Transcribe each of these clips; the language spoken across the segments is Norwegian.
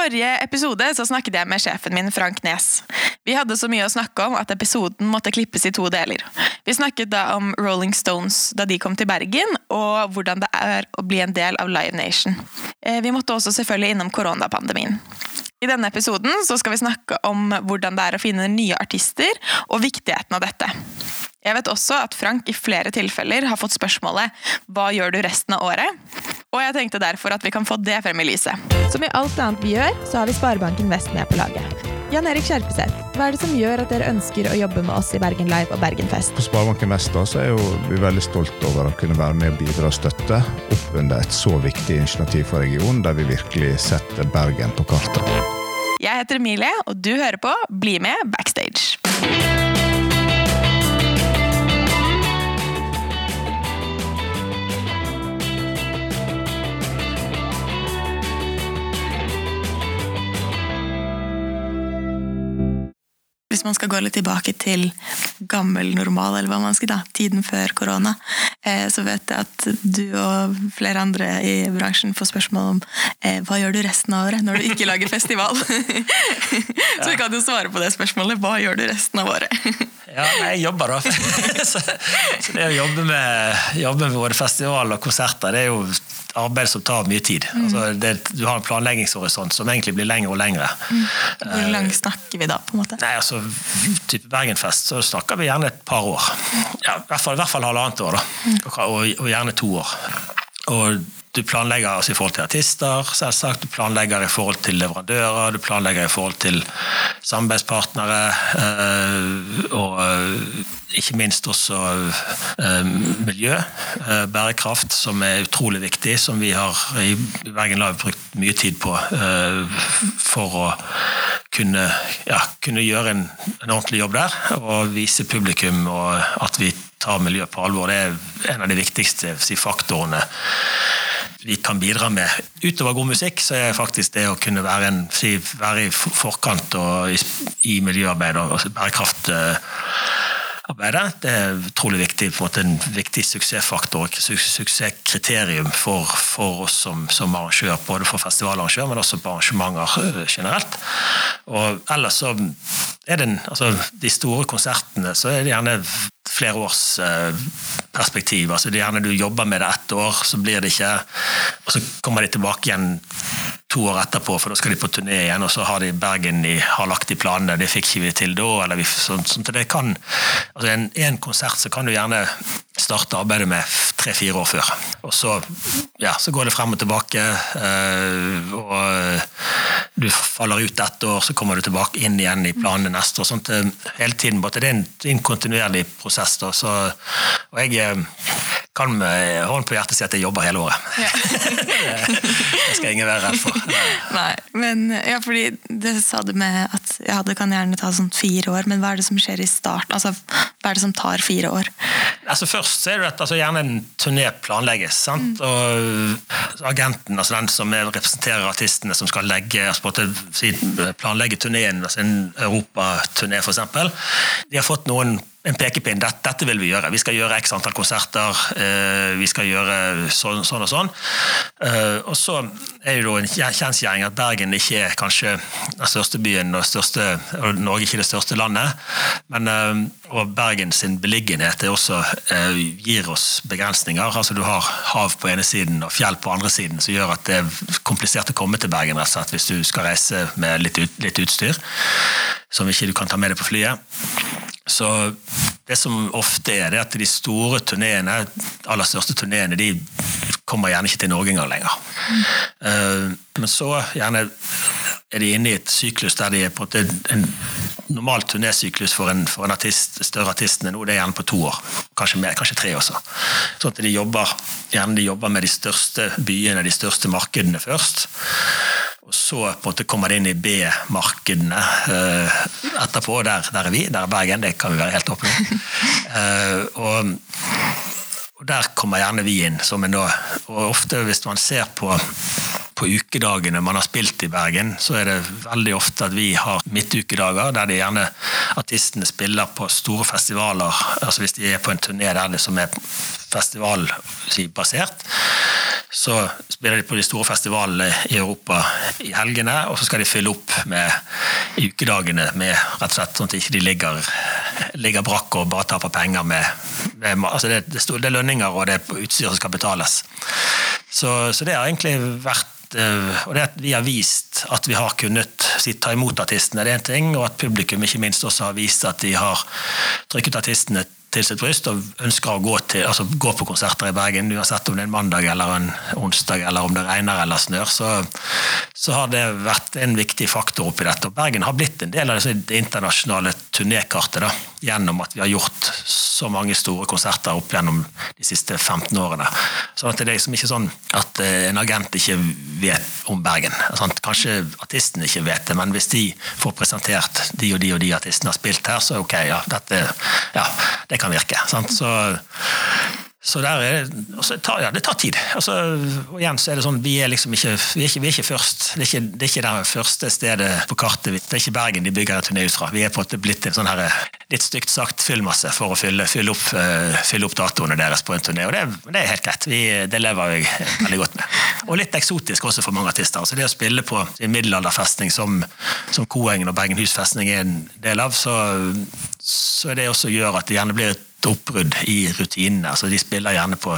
forrige episode så snakket jeg med sjefen min, Frank Nes. Vi hadde så mye å snakke om at episoden måtte klippes i to deler. Vi snakket da om Rolling Stones da de kom til Bergen, og hvordan det er å bli en del av Live Nation. Eh, vi måtte også selvfølgelig innom koronapandemien. I denne episoden så skal vi snakke om hvordan det er å finne nye artister, og viktigheten av dette. Jeg vet også at Frank i flere tilfeller har fått spørsmålet 'Hva gjør du resten av året?' Og jeg tenkte derfor at vi kan få det frem i lyset. Som i alt annet vi gjør, så har vi Sparebanken Vest med på laget. Jan Erik Skjerpeseth, hva er det som gjør at dere ønsker å jobbe med oss i Bergen Live og Bergenfest? På Sparebanken Vest da, så er jo vi veldig stolt over å kunne være med og bidra og støtte opp under et så viktig initiativ for regionen, der vi virkelig setter Bergen på kartet. Jeg heter Emilie, og du hører på Bli med backstage. Hvis man skal gå litt tilbake til gammel normal, eller hva man skal da, tiden før korona, eh, så vet jeg at du og flere andre i bransjen får spørsmål om eh, hva gjør du resten av året når du ikke lager festival? så vi kan jo svare på det spørsmålet. Hva gjør du resten av året? Ja, nei, jeg jobber, da. så, så det å jobbe med, jobbe med både festival og konserter, det er jo arbeid som tar mye tid. Mm. Altså, det, du har en planleggingshorisont som egentlig blir lengre og lengre. Mm. Hvor lang snakker vi da? på en måte? Nei, altså, type Bergenfest så snakker vi gjerne et par år. Ja, I hvert fall, i hvert fall halvannet år, da. Mm. Og, og, gjerne to år. Og du planlegger altså, i forhold til artister, selvsagt. Du planlegger i forhold til leverandører, du planlegger i forhold til samarbeidspartnere. Øh, og øh, ikke minst også øh, miljø, bærekraft, som er utrolig viktig. Som vi har i Bergen Live brukt mye tid på for å kunne, ja, kunne gjøre en, en, ordentlig jobb der. Og vise publikum at vi tar miljø på alvor. Det er en av de viktigste faktorene vi kan bidra med. Utover god musikk, så er faktisk det å kunne være, en, være i forkant og i, i miljøarbeid og bærekraft arbeidet. Det er utrolig viktig, på en måte en viktig suksessfaktor suksesskriterium for, for oss som, som, arrangør, både for festivalarrangør, men også på arrangementer øh, generelt. Og ellers så er det altså, De store konsertene så er det gjerne flere års øh, perspektiv. altså det er gjerne Du jobber med det ett år, så blir det ikke Og så kommer de tilbake igjen to år etterpå, for da skal de på turné igjen, og så har de Bergen de har lagt i planene. Det fikk ikke vi til da. eller vi, sånt, sånt. det kan, altså En, en konsert så kan du gjerne starte arbeidet med tre-fire år før. Og så, ja, så, går det frem og tilbake. Øh, og du faller ut ett år, så kommer du tilbake inn igjen i planene neste år. Sånt, hele tiden, Det er en, en kontinuerlig prosess. Da, så, og jeg eh, kan med hånden på hjertet si at jeg jobber hele året. Ja. det skal ingen være redd for. Nei, men ja, fordi Det sa du med at ja, det kan gjerne ta sånn fire år, men hva er det som skjer i starten? Altså, hva er det som tar fire år? Altså Først så er det at altså, gjerne en turné planlegges. sant? Mm. Og Agenten, altså den som representerer artistene som skal legge, altså, planlegge turneen, altså en europaturné f.eks., de har fått noen en pekepinn. Dette, dette, vil vi gjøre. Vi skal gjøre x antall konserter. Uh, vi skal gjøre sånn, sånn og sånn. Uh, og så er det jo en kjensgjerning at Bergen ikke er kanskje den største byen og, største, og Norge ikke det største landet. Men, uh, og Bergen sin beliggenhet også, gir oss begrensninger. Altså Du har hav på ene siden og fjell på andre siden, som gjør at det er komplisert å komme til Bergen rett og slett, hvis du skal reise med litt, litt utstyr som ikke du kan ta med deg på flyet. Så det som ofte er, det er at de store turneene, aller største turneene, de kommer gjerne ikke til Norge engang lenger. Mm. Men så gjerne er de inne i et syklus der de er på en, en normal turnésyklus for en, for en artist, større artist nå, det er gjerne på to år. Kanskje mer, kanskje tre også. Sånn at de jobber, gjerne de jobber med de største byene, de største markedene først. Og så på en måte kommer det inn i B-markedene uh, etterpå. Der, der, er vi, der er Bergen, det kan vi være helt åpne om. Uh, og, og, der kommer gjerne vi inn. som en da, og ofte hvis man ser på på ukedagene man har spilt i Bergen, så er det veldig ofte at vi har midtukedager der de gjerne artistene spiller på store festivaler. altså Hvis de er på en turné der det som er festivalbasert, Så spiller de på de store festivalene i Europa i helgene, og så skal de fylle opp med i ukedagene med rett og slett sånn at de ikke ligger, ligger brakk og bare taper penger med, med altså det, det, er lønninger og det er utstyr som skal betales. Så, så det har egentlig vært eh, og det at vi har vist at vi har kunnet ta imot artistene, det er en ting, og at publikum ikke minst også har vist at de har trykket artistene til sitt bryst og ønsker å gå, til, altså gå, på konserter i Bergen, uansett om det er en mandag eller en onsdag, eller om det regner eller snør, så, så har det vært en viktig faktor oppi dette. Og Bergen har blitt en del av det internasjonale turnékartet da, gjennom at vi har gjort så mange store konserter opp gjennom de siste 15 årene. Sånn at det er liksom ikke sånn at eh, en agent ikke vet om Bergen. Sånn, kanskje artisten ikke vet det, men hvis de får presentert de og de og de artistene har spilt her, så ok, ja, dette, ja det kan virke. Sant? Så, så er, altså, tar, ja, det tar tid. Altså, og igjen så er det sånn, Vi er liksom ikke, vi er ikke, vi er ikke først. Det er ikke, det er ikke det første stedet på kartet. Det er ikke Bergen de bygger en turné ut fra. Vi er på at det er blitt en sånn her, litt stygt sagt fyllmasse for å fylle, fylle, opp, uh, fylle opp, datoene deres på en turné. Og det, det er helt greit. Vi, det lever jeg veldig godt med. Og litt eksotisk også for mange artister. Altså, det å spille på en middelalderfestning som, som Koengen og Bergenhus festning er en del av, så, så er det også gjør at det gjerne blir et oppbrudd i rutinene. Altså, de spiller gjerne på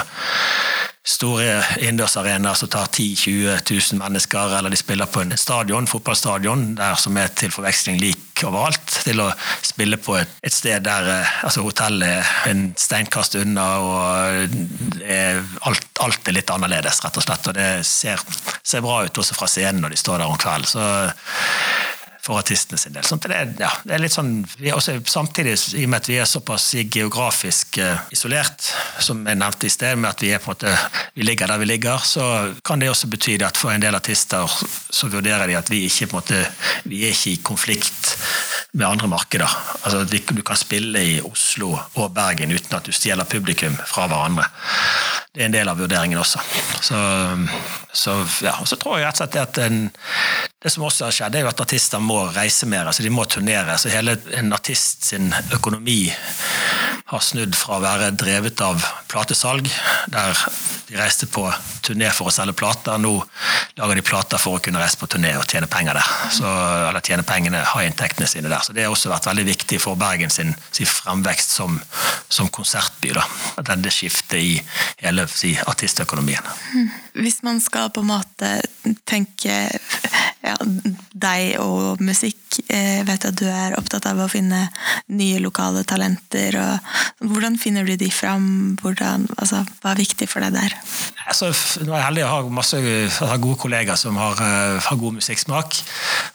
store innendørsarenaer som tar 10 000-20 000 mennesker, eller de spiller på en stadion, fotballstadion der som er til forveksling lik overalt, til å spille på et, et sted der eh, altså hotellet er en steinkast unna, og er, alt, alt, er litt annerledes, rett og slett. Og det ser, ser bra ut også fra scenen når de står der om kvelden. Så for artistene sin del. Sånn det, er, ja, det, er, litt sånn, også, Samtidig, i og med at vi er såpass geografisk uh, isolert, som jeg nevnte i sted, med at vi, er på en måte, vi ligger der vi ligger, så kan det også bety at for en del artister så vurderer de at vi ikke på en måte, vi er ikke i konflikt med andre markeder. Altså, Du kan spille i Oslo og Bergen uten at du stjeler publikum fra hverandre. Det er en del av vurderingen også. Så, så, ja, og så tror jeg rett og slett at en, det som også har skjedd, er jo at artister må reise mer. altså De må turnere. så Hele en artist sin økonomi har snudd fra å være drevet av platesalg, der de reiste på turné for å selge plater. Nå lager de plater for å kunne reise på turné og tjene penger der. Så, eller tjene pengene, ha inntektene sine der. Så Det har også vært veldig viktig for Bergen sin, sin fremvekst som, som konsertby. da, Denne skiftet i hele si, artistøkonomien. Hvis man skal på en måte tenke ja, deg og musikk, jeg eh, vet at du er opptatt av å finne nye lokale talenter. og Hvordan finner du de fram? Hvordan, altså, hva er viktig for deg der? Altså, nå er jeg heldig å ha masse ha gode kollegaer som har, eh, har, god musikksmak.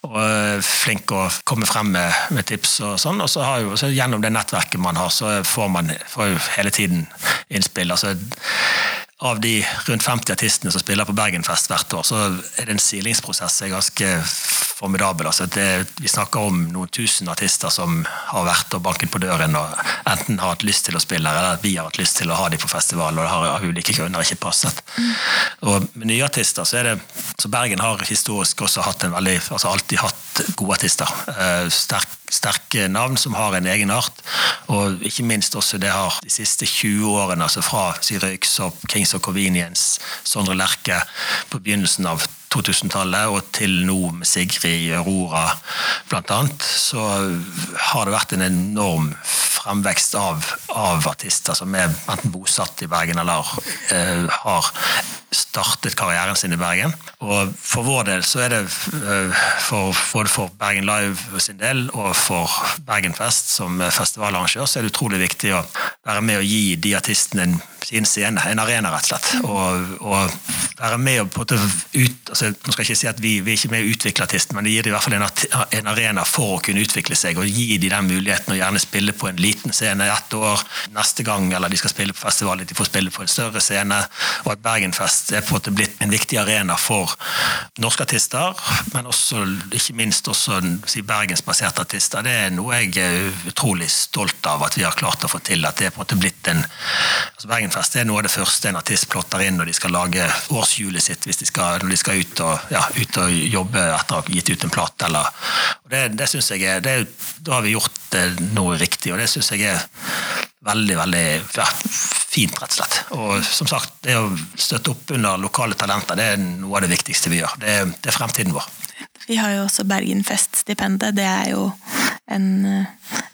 Og er eh, flink å komme frem med, med tips og sånn. Og så, så gjennom det nettverket man har, så får man får hele tiden innspill. altså av de rundt 50 artistene som spiller på Bergenfest hvert år, så er det en silingsprosess som er ganske formidabel. Altså det, vi snakker om noen tusen artister som har vært og banket på døren og enten har hatt lyst til å spille, eller vi har hatt lyst til å ha dem på festival, og det har av ulike grunner ikke passet. Og med nye artister så er det så Bergen har historisk også hatt en veldig, altså alltid hatt gode artister. Eh, sterk, sterke navn som har en egenart, og ikke minst også det har de siste 20 årene, altså fra Røyksopp, Kings of Convenience, Sondre Lerche på begynnelsen av 2000-tallet og til nå med Sigrid Aurora bl.a., så har det vært en enorm fremvekst av, av artister som er enten bosatt i Bergen eller uh, har startet karrieren sin i Bergen. Og For vår del så er det eh, for, både for Bergen Live sin del og for Bergenfest som festivalarrangør så er det utrolig viktig å være med og gi de artistene en, sin scene, en arena, rett og slett. Og, og være med og på en ut, altså, Nå skal jeg ikke si at vi, vi er ikke med å utvikle artisten, men det gir dem i hvert fall en, en, arena for å kunne utvikle seg og gi dem den muligheten å gjerne spille på en liten scene ett år. Neste gang eller de skal spille på festival, de får spille på en større scene. og at Bergenfest er på en måte blitt en viktig arena for norske artister, men også, ikke minst også si, bergensbaserte artister. Det er noe jeg er utrolig stolt av at vi har klart å få til. at det er på en måte blitt en altså Bergenfest er noe av det første en artist plotter inn når de skal lage årshjulet sitt, hvis de skal, når de skal ut og, ja, ut og jobbe etter å ha gitt ut en plate. Det, det synes jeg er, det, Da har vi gjort noe riktig, og det syns jeg er veldig, veldig ja, fint, rett og slett. Og som sagt, det å støtte opp under lokale talenter, det er noe av det viktigste vi gjør. Det det er fremtiden vår. Vi har jo også Bergenfest-stipendet. Det er jo en,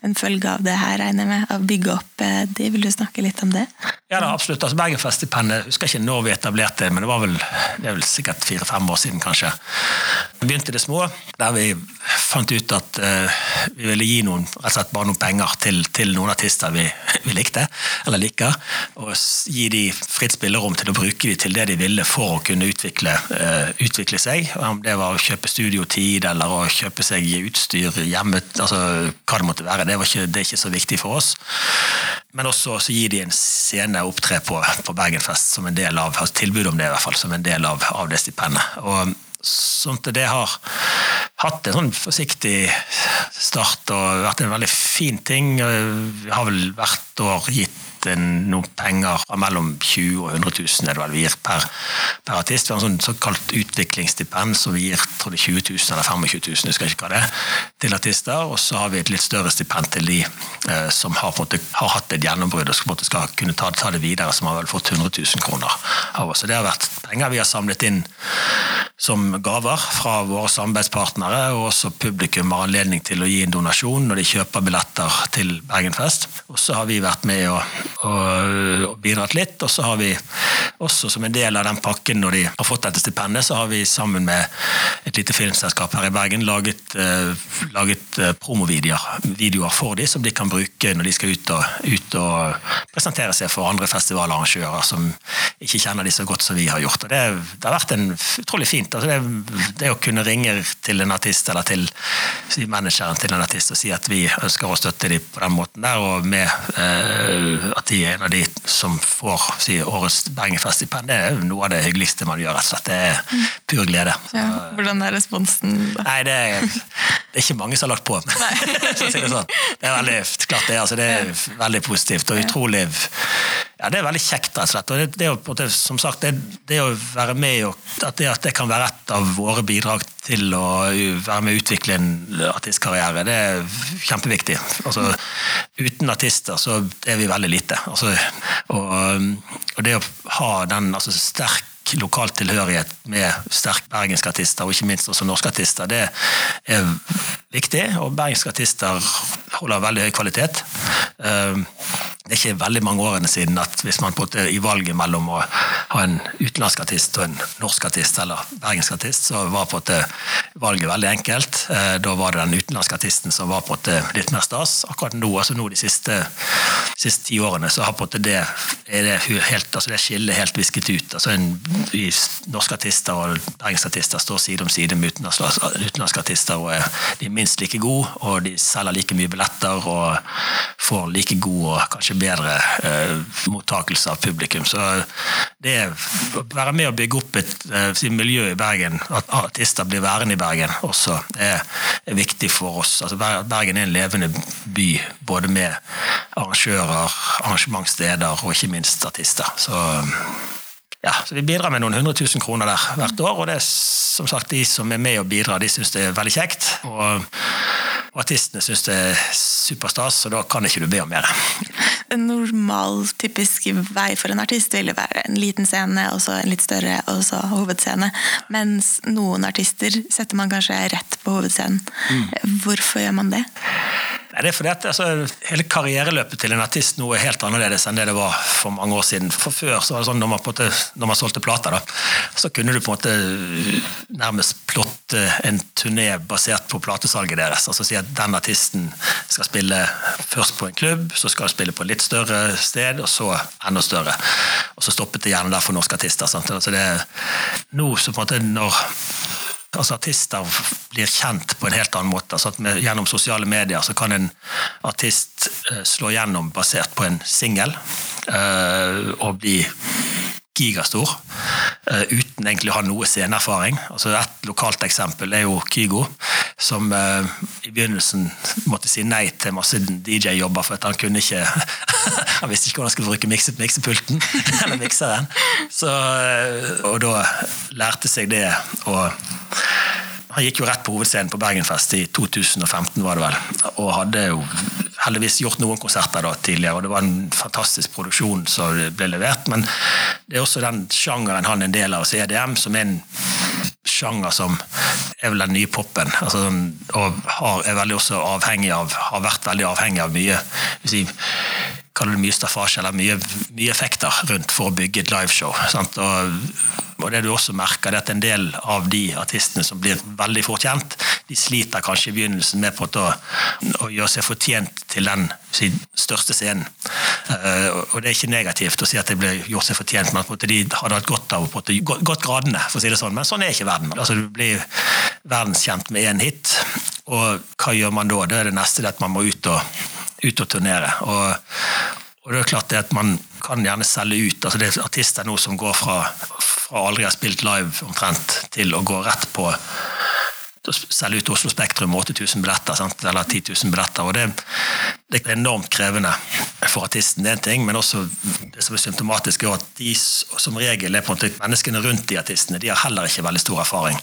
en, følge av det her, regner jeg med. Å bygge opp eh, de. Vil du snakke litt om det? Ja, da, absolutt. Altså, Bergenfest-stipendet, husker ikke når vi etablerte det, men det var vel, det er vel sikkert fire-fem år siden, kanskje. Vi begynte det små, der vi fant ut at uh, vi ville gi noen, rett og slett bare noen penger til, til noen artister vi, vi, likte, eller liker, og gi de fritt spillerom til å bruke de til det de ville for å kunne utvikle, uh, utvikle seg. Om det var å kjøpe studiotid eller å kjøpe seg utstyr hjemme, altså hva det måtte være. Det, ikke, det er ikke så viktig for oss. Men også så gir de en scene å opptre på på Bergenfest som en del av altså tilbud om det i hvert fall, som en del av, av det stipendet. Og sånn at det har hatt en sånn forsiktig start og vært en veldig fin ting. Vi har vel hvert år gitt noen penger mellom 20 og 100 000 er det vel vi gir per, per artist. Vi har en sånn såkalt utviklingsstipend som vi gir tror det 20 000 eller 25 000 husker ikke hva det til artister. Og så har vi et litt større stipend til de eh, som har, måte, har, hatt et gjennombrudd og skal, skal kunne ta, ta, det videre, som har vel fått 100 000 kroner av oss. Så det har vært penger vi har samlet inn som gaver fra våre samarbeidspartnere, og også publikum har anledning til å gi en donasjon når de kjøper billetter til Bergenfest. Og så har vi vært med og og, bidratt litt. Og så har vi også som en del av den pakken, når de har fått dette stipendet, så har vi sammen med et lite filmselskap her i Bergen laget, uh, laget uh, promovideoer videoer for dem som de kan bruke når de skal ut og, ut og presentere seg for andre festivalarrangører som ikke kjenner de så godt som vi har gjort. Og det, det har vært en utrolig fint. Altså det, det, å kunne ringe til en artist eller til si, manageren til en artist og si at vi ønsker å støtte dem på den måten der, og med uh, de er en av de som får si, årets Bergenfest-stipend. Det er noe av det hyggeligste man gjør. rett og slett. Det er pur glede. Ja, hvordan er responsen? Da? Nei, det er, det er, ikke mange som har lagt på. si det, sånn. det er veldig klart det, altså, det er veldig positivt og utrolig ja, Det er veldig kjekt, rett og slett. Og det, det, som sagt, det, det, å være med og at det, at det kan være et av våre bidrag til å være med å utvikle en artistkarriere, det er kjempeviktig. Altså, uten artister så er vi veldig lite. Altså, og, og, det å ha den altså, sterk lokal tilhørighet med sterke bergenske artister, og ikke minst også norske artister, det er viktig. Og bergenske artister holder veldig høy kvalitet. Uh, det er ikke veldig mange årene siden at hvis man på i valget mellom å ha en utenlandsk artist og en norsk artist, eller bergensk artist, så var på en valget veldig enkelt. Eh, da var det den utenlandske artisten som var på en litt mer stas. Akkurat nå, altså nå de siste, siste ti årene, så har på en det, er det, helt, altså det skillet helt visket ut. Altså en, norske artister og engelske artister står side om side med utenlandske artister og er, de er minst like gode, og de selger like mye billetter og får like god og kanskje bedre eh, mottakelse av publikum. Så det å være med å bygge opp et eh, miljø i Bergen, at artister blir værende i Bergen også, er, er viktig for oss. Altså, Bergen er en levende by, både med arrangører, arrangementssteder og ikke minst artister. Så ja, så Vi bidrar med noen hundre tusen kroner der hvert år. og det er som sagt De som er med og bidrar, de syns det er veldig kjekt. Og, og artistene syns det er superstas, så da kan ikke du be om mer en normal, typisk vei for en artist ville være en liten scene, og så en litt større, og så hovedscene. Mens noen artister setter man kanskje rett på hovedscenen. Mm. Hvorfor gjør man det? Nei, det er fordi at altså, Hele karriereløpet til en artist nå er helt annerledes enn det det var for mange år siden. For Før så var det sånn når man, måte, når man solgte plater, da, så kunne du på en måte nærmest plotte en turné basert på platesalget deres. Altså Si at den artisten skal spille først på en klubb, så skal han spille på et litt større sted, og så enda større. Og så stoppet det gjerne der for norske artister. Sant? Altså det, nå så på en måte når altså artister blir kjent på en helt annen måte. Altså med, gjennom sosiale medier så kan en artist uh, slå gjennom basert på en singel uh, og bli gigastor uh, uten egentlig å ha noe sceneerfaring. Altså et lokalt eksempel er jo Kygo, som i begynnelsen måtte si nei til masse DJ-jobber for at han kunne ikke Han visste ikke hvordan han skulle bruke miksepulten eller mikseren. Så, og da lærte seg det å han gikk jo rett på hovedscenen på Bergenfest i 2015, var det vel. Og hadde jo heldigvis gjort noen konserter da tidligere, og det var en fantastisk produksjon som ble levert. Men det er også den sjangeren han er en del av, altså EDM, som er en sjanger som er vel den nye popen. Altså, og har, er veldig også avhengig av, har vært veldig avhengig av mye si, kaller det mye staffasje eller mye, mye, effekter rundt for å bygge et liveshow. Sant? Og og det du også merker, er at en del av de artistene som blir veldig fort kjent, de sliter kanskje i begynnelsen med på å, å gjøre seg fortjent til den sin største scenen. Uh, og det er ikke negativt å si at de blir gjort seg fortjent, men de hadde hatt godt av å gått gradene, for å si det sånn. Men sånn er ikke verden. Altså, du blir verdenskjent med én hit, og hva gjør man da? Da er det neste det at man må ut og, ut og turnere. Og, og det er klart det at Man kan gjerne selge ut. altså Det er artister nå som går fra, fra aldri har spilt live omtrent, til å gå rett på selge ut Oslo Spektrum med 8000 billetter, sant? eller 10 000 billetter. og det, det, er enormt krevende for artisten, det er en ting, men også det som er symptomatisk, er at de som regel er på en måte menneskene rundt de artistene, de har heller ikke veldig stor erfaring.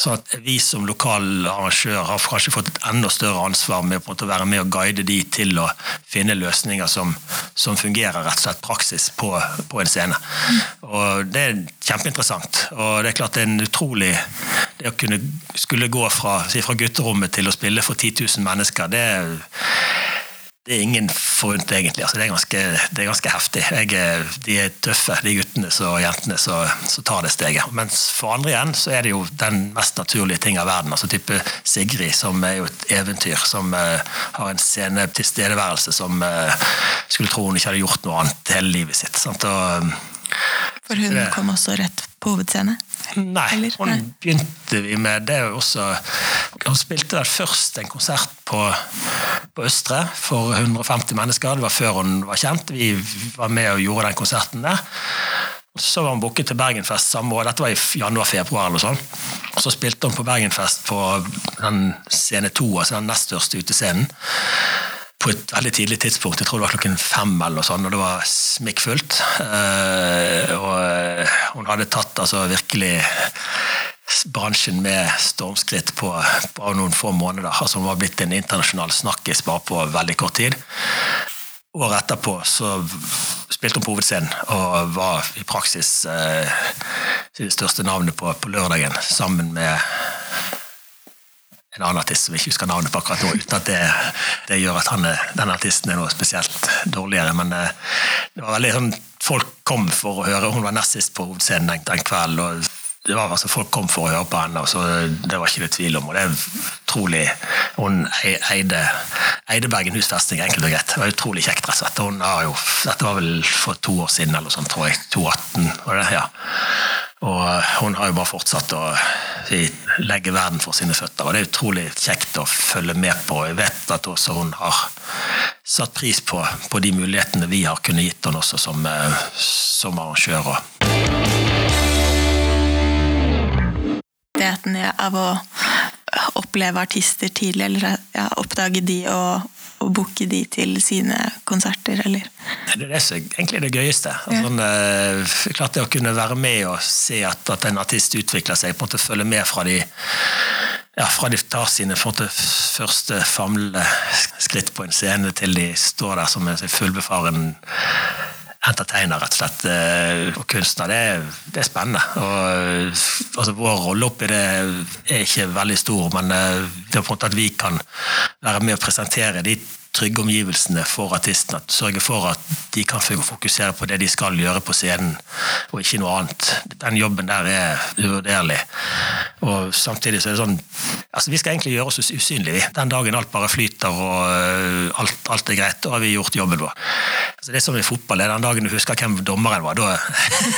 Så at vi som lokal arrangør har kanskje fått et enda større ansvar med å være med og guide de til å finne løsninger som, som fungerer rett og slett praksis på, på en scene. Og Det er kjempeinteressant. Og det er klart det er en utrolig Det å kunne skulle gå fra, si, fra gutterommet til å spille for 10 000 mennesker, det er det er ingen forunt, egentlig. Altså, det, er ganske, det, er ganske, heftig. Jeg, de er tøffe, de guttene og jentene som tar det steget. Mens for andre igjen så er det jo den mest naturlige ting av verden. altså type Sigrid, som er jo et eventyr, som uh, har en scene tilstedeværelse som uh, skulle tro hun ikke hadde gjort noe annet hele livet sitt. Sant? Og, for hun kom også rett på hovedscene? Nei, Eller? hun begynte vi med det også Hun spilte vel først en konsert på, på, Østre for 150 mennesker. Det var før hun var kjent. Vi var med og gjorde den konserten der. Så var hun booket til Bergenfest samme år. Dette var i januar-februar. eller sånn. Og så spilte hun på Bergenfest på den scene to, altså den nest største utescenen på et veldig tidlig tidspunkt. Jeg tror det var klokken fem, eller noe sånt, og det var smikkfullt. Uh, og eh, hun hadde tatt altså virkelig bransjen med stormskritt på bare noen få måneder. Altså Hun var blitt en internasjonal snakkis bare på veldig kort tid. Året etterpå så spilte hun på hovedscenen og var i praksis uh, det største navnet på, på lørdagen, sammen med en annen artist som vi ikke husker navnet på akkurat nå, uten at det, det gjør at han, den artisten er noe spesielt dårligere. Men eh, det var veldig sånn Folk kom for å høre. Hun var nest sist på hovedscenen den, den kvelden. og det var altså Folk kom for å høre på henne, og så det var ikke det tvil om. og det er utrolig, Hun eide, eide Bergenhus festning, enkelt og greit. Det var utrolig kjekt. rett og slett. Hun har jo, Dette var vel for to år siden, eller sånn, tror jeg. 2018. var det, ja. Og hun har jo bare fortsatt å legge verden for sine føtter. Og det er utrolig kjekt å følge med på. Jeg vet at også hun har satt pris på, på de mulighetene vi har kunnet gitt henne også som, eh, som arrangør. Av å oppleve artister tidlig, eller ja, oppdage de og å booke de til sine konserter, eller? Det er det som egentlig er det gøyeste. Ja. klart det Å kunne være med og se at, at en artist utvikler seg, på en måte følge med fra de ja, fra de tar sine første famlende skritt på en scene, til de står der som en fullbefaren entertainer, rett og slett, eh, og kunstner. Det det er spennende. Og, altså, vår rolle oppi det er ikke veldig stor, men eh, det er på en måte at vi kan være med å presentere de trygge omgivelsene for artistene. Sørge for at de kan fokusere på det de skal gjøre på scenen, og ikke noe annet. Den jobben der er uvurderlig. Og samtidig så er det sånn altså Vi skal egentlig gjøre oss usynlige. Den dagen alt bare flyter og øh, alt, alt er greit, da har vi gjort jobben vår. Altså det er som i fotball. Den dagen du husker hvem dommeren var, da,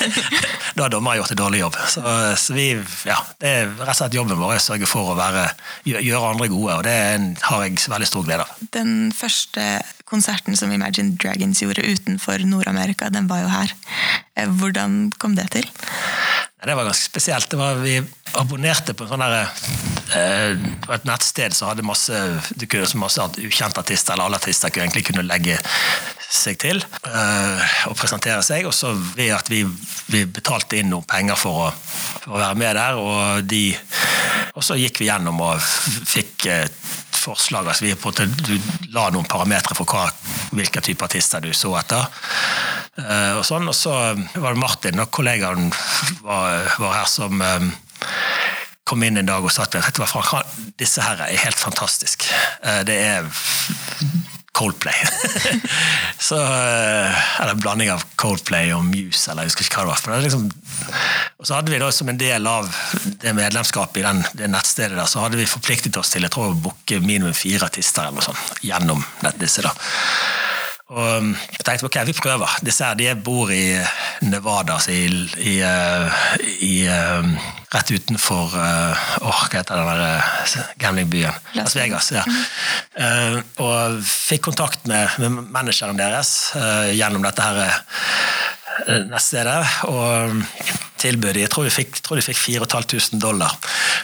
da har dommeren gjort en dårlig jobb. Så, så vi, ja, det er rett og slett jobben vår å sørge for å være, gjøre andre gode, og det har jeg veldig stor glede av. Den første konserten som Imagine Dragons gjorde utenfor Nord-Amerika, den var jo her. Eh, hvordan kom det til? Det var ganske spesielt. Det Var, vi abonnerte på, sånn der, eh, på et nettsted som hadde masse, kunne, masse ukjente artister, eller alle artister kunne egentlig kunne legge seg til eh, og presentere seg. Og så ved at vi, vi betalte inn noen penger for å, for å være med der, og, de, og så gikk vi gjennom og fikk forslag. altså vi på Du la noen parametere for hva, hvilke type artister du så etter. Eh, og sånn, og så var det Martin, og kollegaen var, var her, som eh, kom inn en dag og sa at Frank, disse her er helt fantastiske. Eh, det er Coldplay. så, eh, eller en blanding av Coldplay og Muse, eller jeg husker ikke hva det var. Det liksom, og så hadde vi da som en del av det medlemskapet i den, det nettstedet der, så hadde vi forpliktet oss til jeg tror, å booke minimum fire artister eller noe sånt, gjennom disse. da. Og um, jeg tenkte ok, vi prøver. Disse her, de bor i Nevada, altså i, i, uh, i um, Rett utenfor uh, oh, Hva heter den der gamblingbyen? Las Vegas. ja. Uh, og fikk kontakt med, med manageren deres gjennom dette her nettstedet. Og um, tilbød de, jeg tror de fikk, tror de fikk 4500 dollar.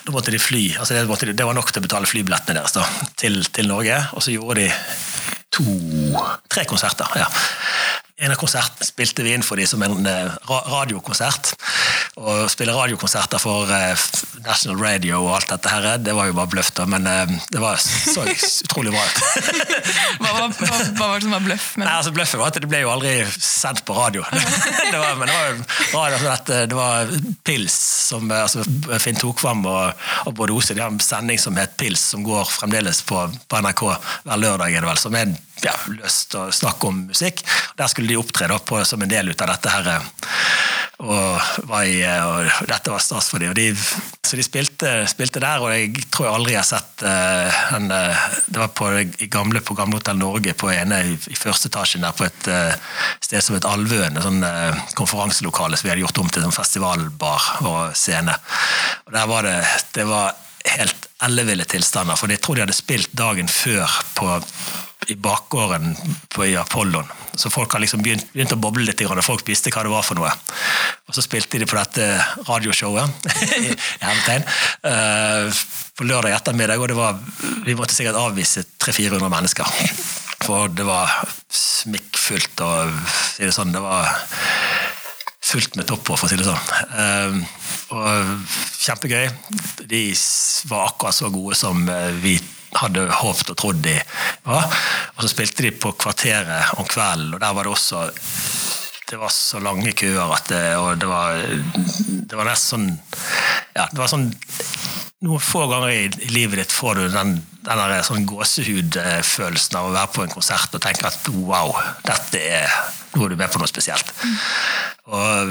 Da måtte de fly. altså det, måtte de, det, var nok til å betale flybillettene deres da, til, til Norge. Og så gjorde de to Tre konserter. ja. En av konsertene spilte vi inn for dem som en eh, radiokonsert. Å spille radiokonserter for eh, National Radio og alt dette her, det var jo bare bløff, da, men eh, det var så utrolig bra ut. hva, hva, hva, hva, var det som var bløff? Nei, altså Bløffet var at det ble jo aldri sendt på radio. det var, men det var, radio, altså, det var Pils, som altså, Finn Tokvam og, og Bård Ose, de har en sending som het Pils, som går fremdeles på, på NRK hver lørdag, er det vel, som er en ja, lyst til å snakke om musikk. Der skulle de opptre da, på, som en del ut av dette her. Og, i, og dette var stas for dem. De, så de spilte, spilte, der, og jeg tror jeg aldri har sett uh, en, Det var på, gamle, på Gamle Hotell Norge, på ene i, i første etasjen der, på et uh, sted som het Alvøen. En sånn uh, konferanselokale som vi hadde gjort om til en festivalbar og scene. Og der var det, det var helt elleville tilstander, for jeg tror de hadde spilt dagen før på i bakgården på, i Apollon. Så folk har liksom begynt, begynt, å boble litt, og folk visste hva det var for noe. Og så spilte de på dette radioshowet i hermetegn på lørdag ettermiddag, og det var, vi måtte sikkert avvise 300-400 mennesker. For det var smikkfullt og si det sånn, det var fullt med topper, for å si det sånn. Uh, og kjempegøy. De var akkurat så gode som eh, vi hadde håpet og trodd de var. Og så spilte de på Kvarteret om kvelden, og der var det også det var så lange køer at det, og det var, det var nesten sånn ja, det var sånn Noen få ganger i, livet ditt får du den, den der, sånn gåsehudfølelsen av å være på en konsert og tenke at wow, dette er nå er du med på noe spesielt. Mm. Og,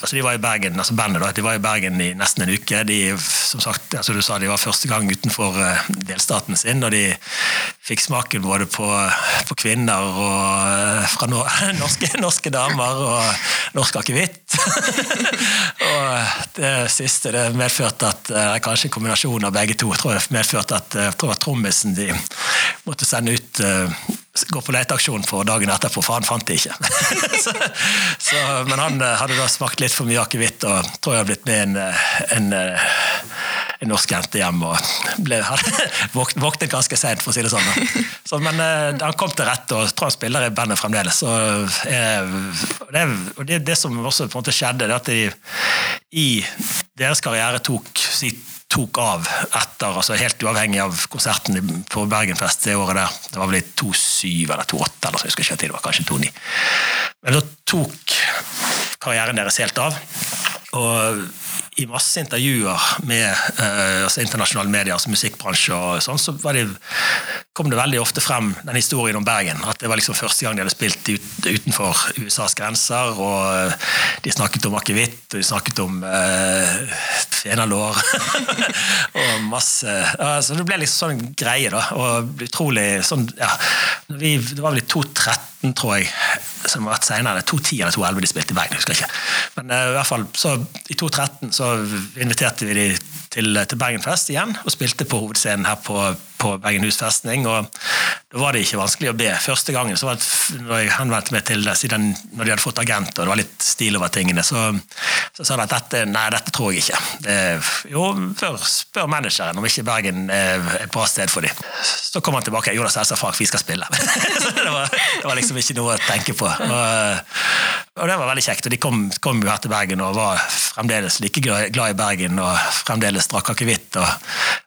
altså de var i Bergen, altså bandet da, de var i Bergen i nesten en uke. De som sagt, altså du sa, de var første gang utenfor uh, delstaten sin, og de fikk smaken både på, på kvinner og uh, fra no, norske, norske, damer og norsk akevitt. og det siste det medførte at uh, kanskje en kombinasjon av begge to tror jeg medførte at jeg trommisen de måtte sende ut gå på leteaksjon for dagen etterpå, for han fant det ikke. så, så, men han eh, hadde da smakt litt for mye akevitt og tror jeg har blitt med en, eh, en, eh, en norsk jente hjem og ble, våknet ganske seint, for å si det sånn. Så, men han kom til rette og tror han spiller i bandet fremdeles. Og det, og det, det, som også på en måte skjedde, det at de i deres karriere tok sitt tok av etter, altså helt uavhengig av konserten på Bergenfest det året der. Det var vel i 2-7 eller 2-8, eller så jeg husker ikke det var kanskje 2-9. Men da tok karrieren deres helt av. Og i masse intervjuer med eh, altså internasjonale medier, altså musikkbransje og sånn, så det, kom det veldig ofte frem den historien om Bergen. At det var liksom første gang de hadde spilt ut, utenfor USAs grenser. og uh, De snakket om akevitt, og de snakket om eh, fenalår. og masse ja, Så det ble liksom sånn greie, da. Og utrolig sånn ja, vi, Det var vel i 2013, tror jeg, som har vært senere. 2010 eller 2011 de spilte i Bergen, jeg husker ikke. Men i hvert fall, så i 2013 så inviterte vi de til, til Bergenfest igjen, og spilte på hovedscenen her på, på Bergenhus festning. og Da var det ikke vanskelig å be. Første gangen så var det, når jeg henvendte meg til det, siden når de hadde fått agent og det var litt stil over tingene, så, så sa de at dette, nei, dette tror jeg ikke. Det, jo, spør, spør manageren om ikke Bergen er et bra sted for dem. Så kom han tilbake. Jo da, selvsagt, vi skal spille. så det var, det var, liksom ikke noe å tenke på. Og, Og det var veldig kjekt. Og de kom, kom jo her til Bergen og var fremdeles like glad i Bergen og fremdeles drakk akevitt. Og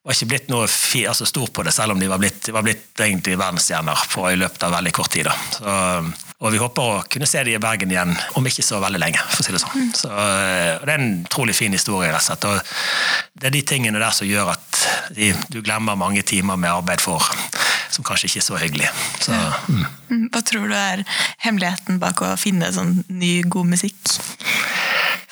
var ikke blitt noe fi, altså stor på det, selv om de var blitt, var blitt egentlig verdensstjerner på i løpet av veldig kort tid. Da. Så, og vi håper å kunne se de i Bergen igjen om ikke så veldig lenge, for å si det sånn. Så, og det er en utrolig fin historie, rett og slett. Og det er de tingene der som gjør at de, du glemmer mange timer med arbeid for som kanskje ikke er så hyggelig. Så, mm. Hva tror du er hemmeligheten bak å finne sånn ny, god musikk?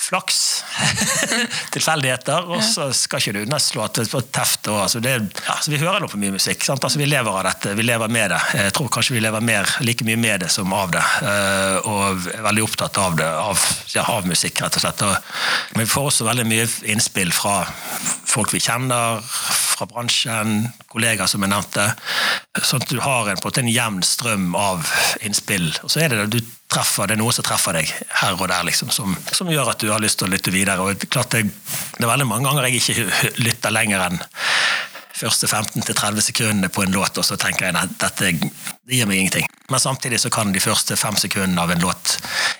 Flaks. Tilfeldigheter. Og så skal ikke du underslå at det er teft. Og, altså, det, ja, vi hører nå på mye musikk. Altså, vi lever av dette. Vi lever med det. Jeg tror kanskje vi lever mer, like mye med det som av det. Uh, og er veldig opptatt av det, av, ja, av musikk, rett og slett. Og, men vi får også veldig mye innspill fra folk vi kjenner, fra bransjen, kollegaer som jeg nevnte. Sånn at du har en, på en jevn strøm av innspill. Og så er det du treffer, det er noe som treffer deg her og der, liksom, som, som gjør at du har lyst til å lytte videre. Og klart det, det er veldig mange ganger jeg ikke lytter lenger enn første 15-30 sekundene på en låt, og så tenker jeg at dette det gir meg ingenting. Men samtidig så kan de første fem sekundene av en låt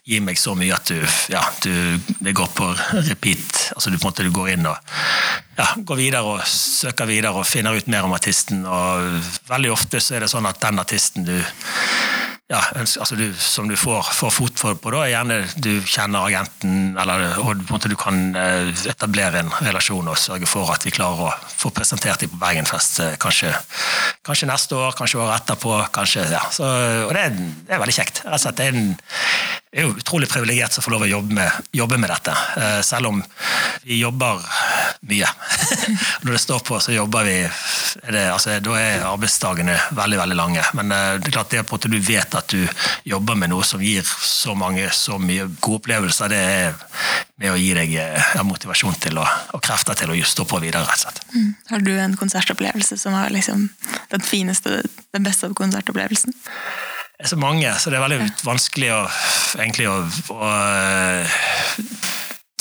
gi meg så mye at du, ja, du det går på repeat. altså Du på en måte går inn og ja, går videre og søker videre og finner ut mer om artisten. og Veldig ofte så er det sånn at den artisten du ja, altså du, som du får, får fot på, da, gjerne du kjenner agenten, eller, og du kan eh, etablere en relasjon og sørge for at vi klarer å få presentert dem på Bergenfest eh, kanskje, kanskje, neste år, kanskje året etterpå. kanskje, ja. Så, og det er, det er, veldig kjekt. Det er en er jo utrolig privilegert som får lov å jobbe med, jobbe med dette. Eh, selv om vi jobber mye. Når det står på, så jobber vi er det, altså, Da er arbeidsdagene veldig veldig lange. Men det er klart det at du vet at du jobber med noe som gir så mange så mye gode opplevelser, det er med å gi deg eh, motivasjon til å, og krefter til å stå på videre. rett og slett. Mm. Har du en konsertopplevelse som var liksom den fineste, den beste konsertopplevelsen? Er så mange, så det er veldig vanskelig å, egentlig å, å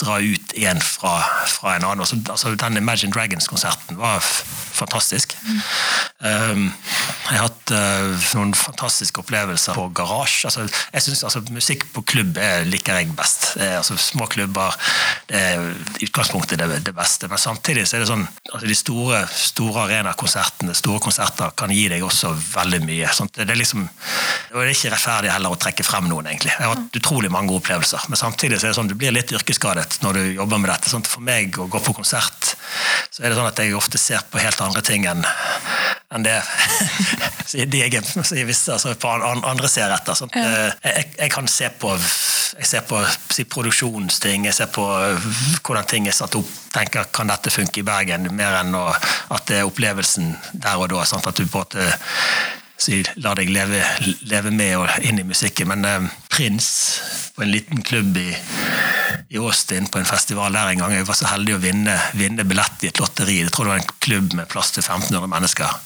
dra ut en fra, fra, en annen. Altså, altså, den Imagine Dragons-konserten var fantastisk. Um, jeg har hatt uh, noen fantastiske opplevelser på garasje. Altså, jeg synes altså, Musikk på klubb er, liker jeg best. Er, altså, små klubber det er utgangspunktet det, det, beste. Men samtidig så er det sånn altså, de store, store arenakonsertene, store konserter, kan gi deg også veldig mye. Sånn, det, er liksom, det er ikke rettferdig heller å trekke frem noen, egentlig. Jeg har hatt utrolig mange gode opplevelser. Men samtidig så er det sånn, du blir litt yrkesskadet når du jobber med dette. Sånn, for meg å gå på konsert, så er det sånn at jeg ofte ser på helt andre ting enn enn det de jeg, altså, på andre ser etter. Sånn. Ja. Jeg, jeg, kan se på, jeg ser på si, produksjonsting, jeg ser på hvordan ting er satt opp. tenker Kan dette funke i Bergen? Mer enn å, at det er opplevelsen der og da. Sånn, at du på en måte si, la deg leve, leve, med og inn i musikken. Men eh, Prins på en liten klubb i, i, Austin på en festival der en gang. Jeg var så heldig å vinne, vinne billett i et lotteri. Jeg tror det var en klubb med plass til 1500 mennesker.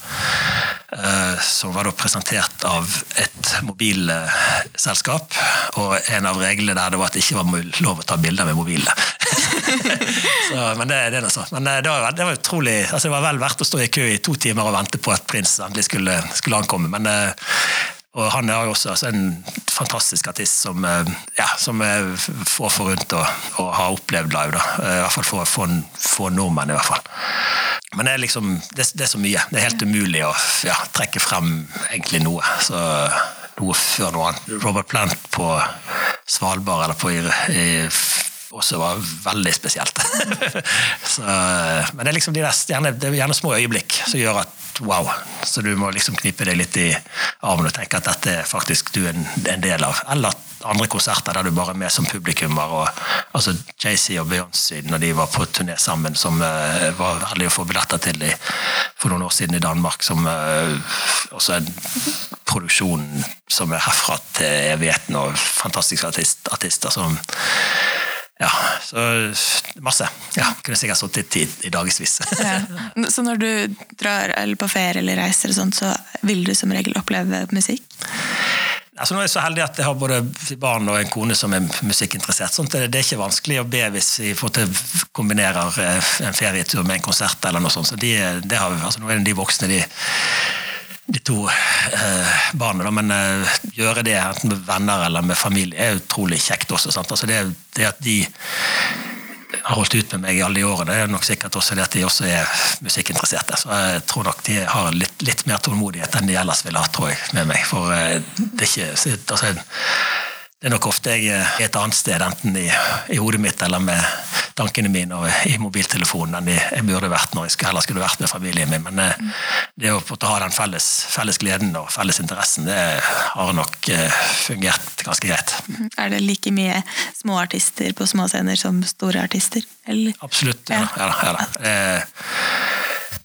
Eh, som var da presentert av et mobilselskap. Og en av reglene der det var at det ikke var lov å ta bilder med mobilene. men det, det er. Men eh, det var, det var utrolig altså Det var vel verdt å stå i kø i to timer og vente på at prins endelig skulle, skulle ankomme. Men eh, og han er jo også altså, en fantastisk artist som, ja, som er få forunt å, ha opplevd live. Da. I hvert fall for, for nordmenn, i hvert fall. Men det er liksom, det, det, er så mye. Det er helt umulig å ja, trekke frem egentlig noe. Så noe før noe annet. Robert Plant på Svalbard eller på i, i også var veldig spesielt. så, men det er liksom de der, gjerne, det er gjerne små øyeblikk som gjør at wow. Så du må liksom knipe deg litt i armen og tenke at dette er faktisk du en, en del av. Eller andre konserter der du bare er med som publikummer. Og, altså JC og Beyoncé når de var på turné sammen, som uh, var heldige å få billetter til i, for noen år siden i Danmark. Som uh, også en produksjon som er herfra til evigheten, og fantastiske artist, artister som ja, så masse. Ja, kunne sikkert sittet i, i dagevis. ja. Så når du drar eller på ferie eller reiser, og sånt, så vil du som regel oppleve musikk? Altså, nå er jeg så heldig at jeg har både barn og en kone som er musikkinteressert. Sånn det, det, er ikke vanskelig å be hvis vi kombinerer eh, en ferietur med en konsert. eller noe sånt. Så de, har, altså, Nå er det de voksne de de to eh, barna. Men eh, gjøre det enten med venner eller med familie er utrolig kjekt også. Altså det, det, at de har holdt ut med meg i alle de årene, det er nok sikkert også det at de også er musikkinteresserte. Så jeg tror nok de har litt, litt mer tålmodighet enn de ellers ville hatt, tror jeg, med meg. For eh, det er ikke altså, det er nok ofte jeg er et annet sted, enten i, i hodet mitt eller med tankene mine og i mobiltelefonen enn jeg burde vært når jeg skulle, heller skulle vært med familien min. Men eh, det å ha den felles, felles, gleden og felles interessen, det har nok eh, fungert ganske greit. Er det like mye små artister på små scener som store artister? Eller? Absolutt. Ja, ja, ja, ja. Eh,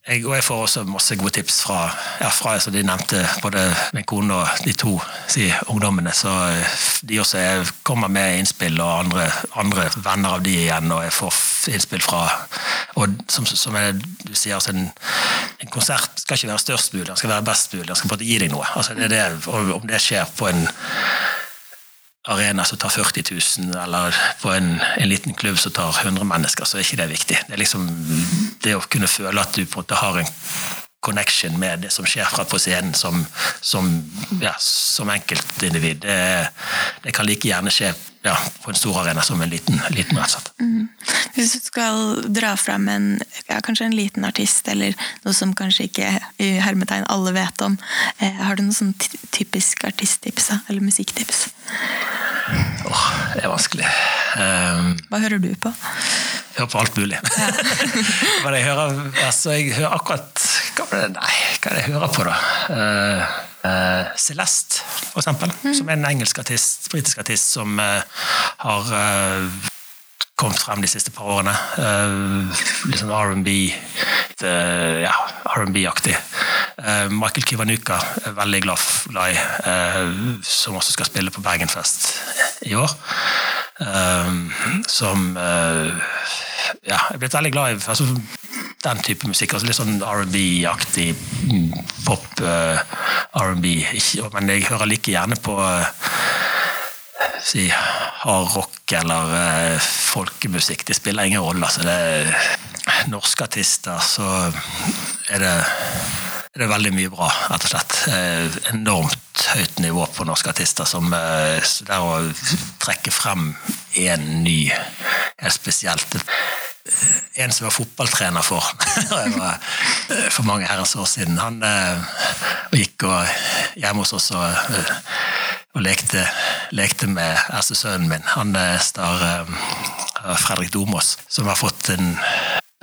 jeg, og jeg får også masse gode tips fra, ja, fra som de nevnte, både min kone og de to si, ungdommene. Så eh, de også jeg kommer med innspill, og andre, andre, venner av de igjen. Og jeg får innspill fra og Som, som jeg, du sier, altså en, en, konsert skal ikke være størst mulig, den skal være best mulig. Den skal bare gi deg noe. Altså, det det, om det skjer på en arena som tar 40 000, eller på en, en, liten klubb som tar 100 mennesker, så er ikke det viktig. Det er liksom det å kunne føle at du på en måte har en connection med det som skjer fra på scenen som, som, ja, som enkeltindivid. Det, det, kan like gjerne skje ja, på en stor arena som en liten, liten rett mm. Hvis du skal dra fram en, ja, kanskje en liten artist, eller noe som kanskje ikke i hermetegn alle vet om, eh, har du noen sånn typisk artisttips eller musikktips? Åh, det er vanskelig. Um, Hva hører du på? Jeg hører på alt mulig. Ja. Men jeg hører, altså, jeg hører akkurat Nei, hva er det jeg hører på, da? Uh, uh, Celeste, for eksempel. Mm. Som er en engelsk artist, britisk artist som uh, har kommet frem de siste par årene. litt sånn R&B, ja, R&B-aktig. Michael Kivanuka er veldig glad, for uh, som også skal spille på Bergenfest i år. som ja, jeg er blitt veldig glad i altså, den type musikk. altså Litt sånn R&B-aktig pop, uh, R&B. Men jeg hører like gjerne på uh, si hard rock eller uh, folkemusikk. Det spiller ingen rolle. altså det er Norske artister, så er det, er det veldig mye bra, rett og slett. enormt høyt nivå på norske artister. som Der å trekke frem én ny, helt spesielt en som var fotballtrener for eh, for mange herrens år siden. Han gikk og, hjemme hos oss og, og lekte, lekte, med eldste sønnen min. Han er star Fredrik Domås, som har fått en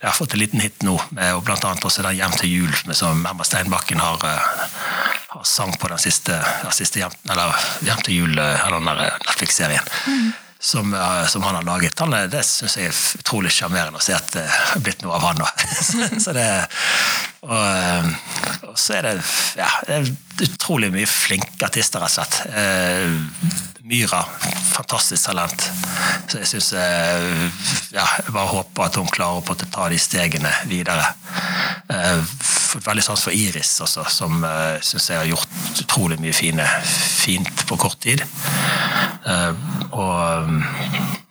jeg har fått en liten hit nå, med, og blant annet også den 'Hjem til jul', som Emma Steinbakken har, har sang på den siste, den siste hjem, eller 'Hjem til jul', eller den Netflix-serien. Mm som, uh, som, han har laget. Han, det syns jeg er utrolig sjarmerende å se at det har blitt noe av han òg. så det og, uh, og, så er det, ja, det er utrolig mye flinke artister, rett og slett. Myra, fantastisk talent. Så jeg syns ja, Jeg bare håper at hun klarer å ta de stegene videre. Fått veldig sans for Iris også, som syns jeg har gjort utrolig mye fine, fint på kort tid. Og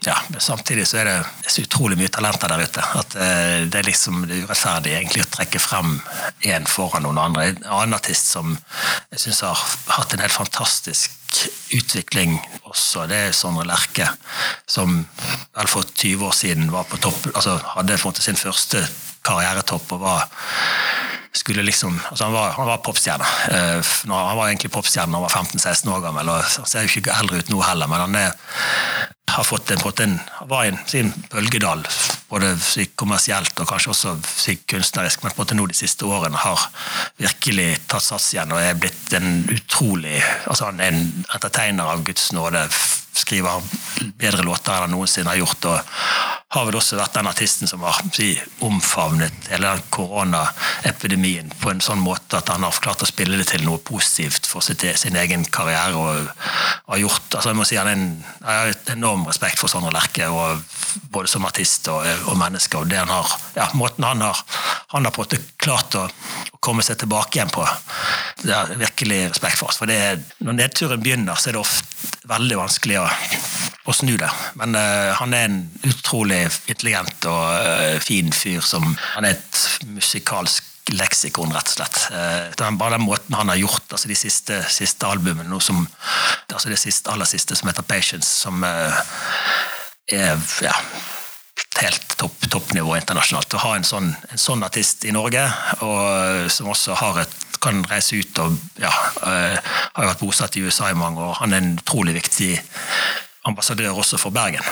ja, samtidig så er det, så utrolig mye talenter der ute. At uh, det er liksom det er urettferdig egentlig å trekke frem én foran noen andre. En annen artist som jeg syns har hatt en helt fantastisk utvikling også, det er Sondre Lerche. Som vel for 20 år siden var på topp, altså hadde fått sin første karrieretopp og var skulle liksom altså Han var, han var popstjerne. Uh, han var egentlig popstjerne da han var 15-16 år gammel. og Han ser jo ikke eldre ut nå heller, men han er, har fått en, fått en, var i sin bølgedal, både kommersielt og kanskje også kunstnerisk, men på en måte nå de siste årene har virkelig tatt sats igjen og er blitt en utrolig altså Han er en entertainer av Guds nåde skriver bedre låter enn han noensinne har gjort. og har vel også vært den artisten som har si, omfavnet hele den koronaepidemien på en sånn måte at han har klart å spille det til noe positivt for sitt, sin egen karriere. og har gjort, altså jeg må si han har et enorm respekt for Sondre Lerche, både som artist og, og, menneske. og det han har, ja, Måten han har, han har klart å komme seg tilbake igjen på. Det er virkelig respekt for oss. for det, Når nedturen begynner, så er det ofte veldig vanskelig å, å snu det. Men uh, han er en utrolig intelligent og uh, fin fyr som Han er et musikalsk leksikon, rett og slett. Uh, bare den måten han har gjort altså de siste, siste albumene, noe som, altså det siste, aller siste som heter 'Patience', som er ja, helt topp, toppnivå internasjonalt. Å ha en sånn, en sånn, artist i Norge, og som også et, kan reise ut og ja, uh, har vært bosatt i USA i mange år. Han er en utrolig viktig ambassadør også for Bergen.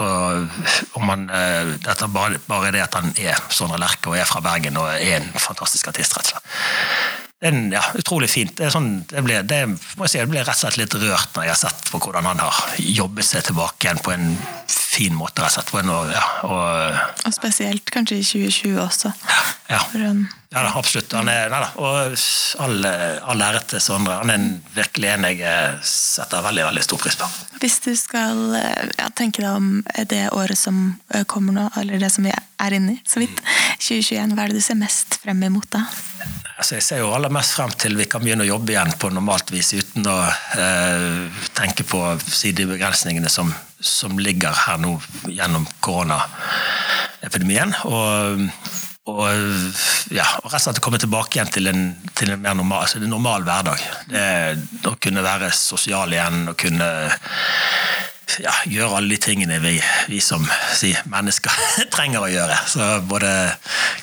Og, og man, uh, dette bare, bare, det at han er Sondre Lerche og er fra Bergen og er en fantastisk artist, rett og slett er ja, utrolig fint. Det, sånn, det, ble, det, si, det, ble rett og slett litt rørt når jeg har sett på hvordan han har jobbet seg tilbake igjen på en fin måte. slett. En, ja, og, og, spesielt kanskje i 2020 også. Ja, ja. ja da, absolutt. Han er, nei, da, og all, all ære til Sondre. Han er en, virkelig en jeg eh, setter veldig veldig stor pris på. Hvis du skal eh, tenke deg om det året som eh, kommer nå, eller det som vi er inne i, så vidt, 2021, hva er det du ser mest frem imot da? Altså, jeg ser jo aller mest frem til vi kan begynne å jobbe igjen på normalt vis uten å eh, tenke på sidebegrensningene som, som, ligger her nå gjennom koronaepidemien. Og, og, ja, og rett og slett komme tilbake igjen til en, til en mer normal, altså en normal hverdag. Det, å kunne være sosial igjen, å kunne ja, gjøre alle de tingene vi, vi som si, mennesker trenger å gjøre. Så både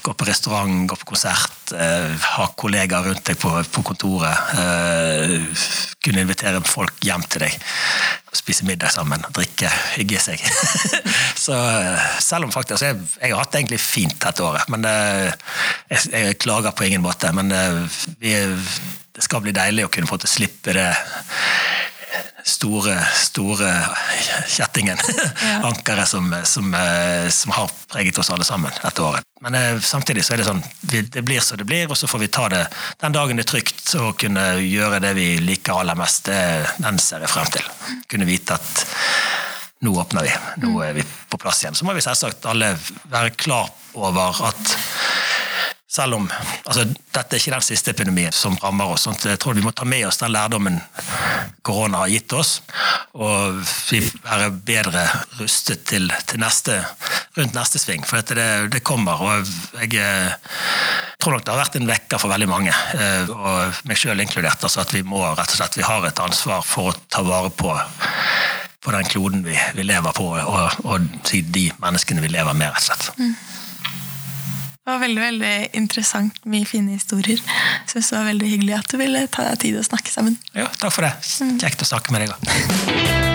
gå på restaurant, gå på konsert, eh, ha kollegaer rundt deg på, på kontoret. Eh, kunne invitere folk hjem til deg. Spise middag sammen, drikke, hygge seg. så eh, selv om faktisk jeg, jeg, har hatt det egentlig fint dette året, men eh, jeg, jeg, klager på ingen måte. Men eh, vi, det skal bli deilig å kunne få til å slippe det store, store kjettingen. Ja. Ankeret som, som, eh, som, har preget oss alle sammen dette året. Men eh, samtidig så er det sånn det blir som det blir, og så får vi ta det den dagen det er trygt å kunne gjøre det vi liker aller mest. Den ser jeg frem til. Kunne vite at nå åpner vi, nå er vi på plass igjen. Så må vi selvsagt alle være klar over at selv om altså, dette er ikke den siste epidemien som rammer oss. Sånn jeg tror vi må ta med oss den lærdommen korona har gitt oss, og være bedre rustet til, til neste, rundt neste sving. For det, det, kommer. og jeg jeg tror nok det har vært en vekker for veldig mange, eh, og meg sjøl inkludert. altså At vi må rett og slett, vi har et ansvar for å ta vare på på den kloden vi, vi lever på, og, og, de menneskene vi lever med, rett og slett. Mm. Det var veldig veldig interessant. Mye fine historier. Syns det var veldig hyggelig at du ville ta deg tid å snakke sammen. Ja, takk for det. Kjekt å snakke med deg òg.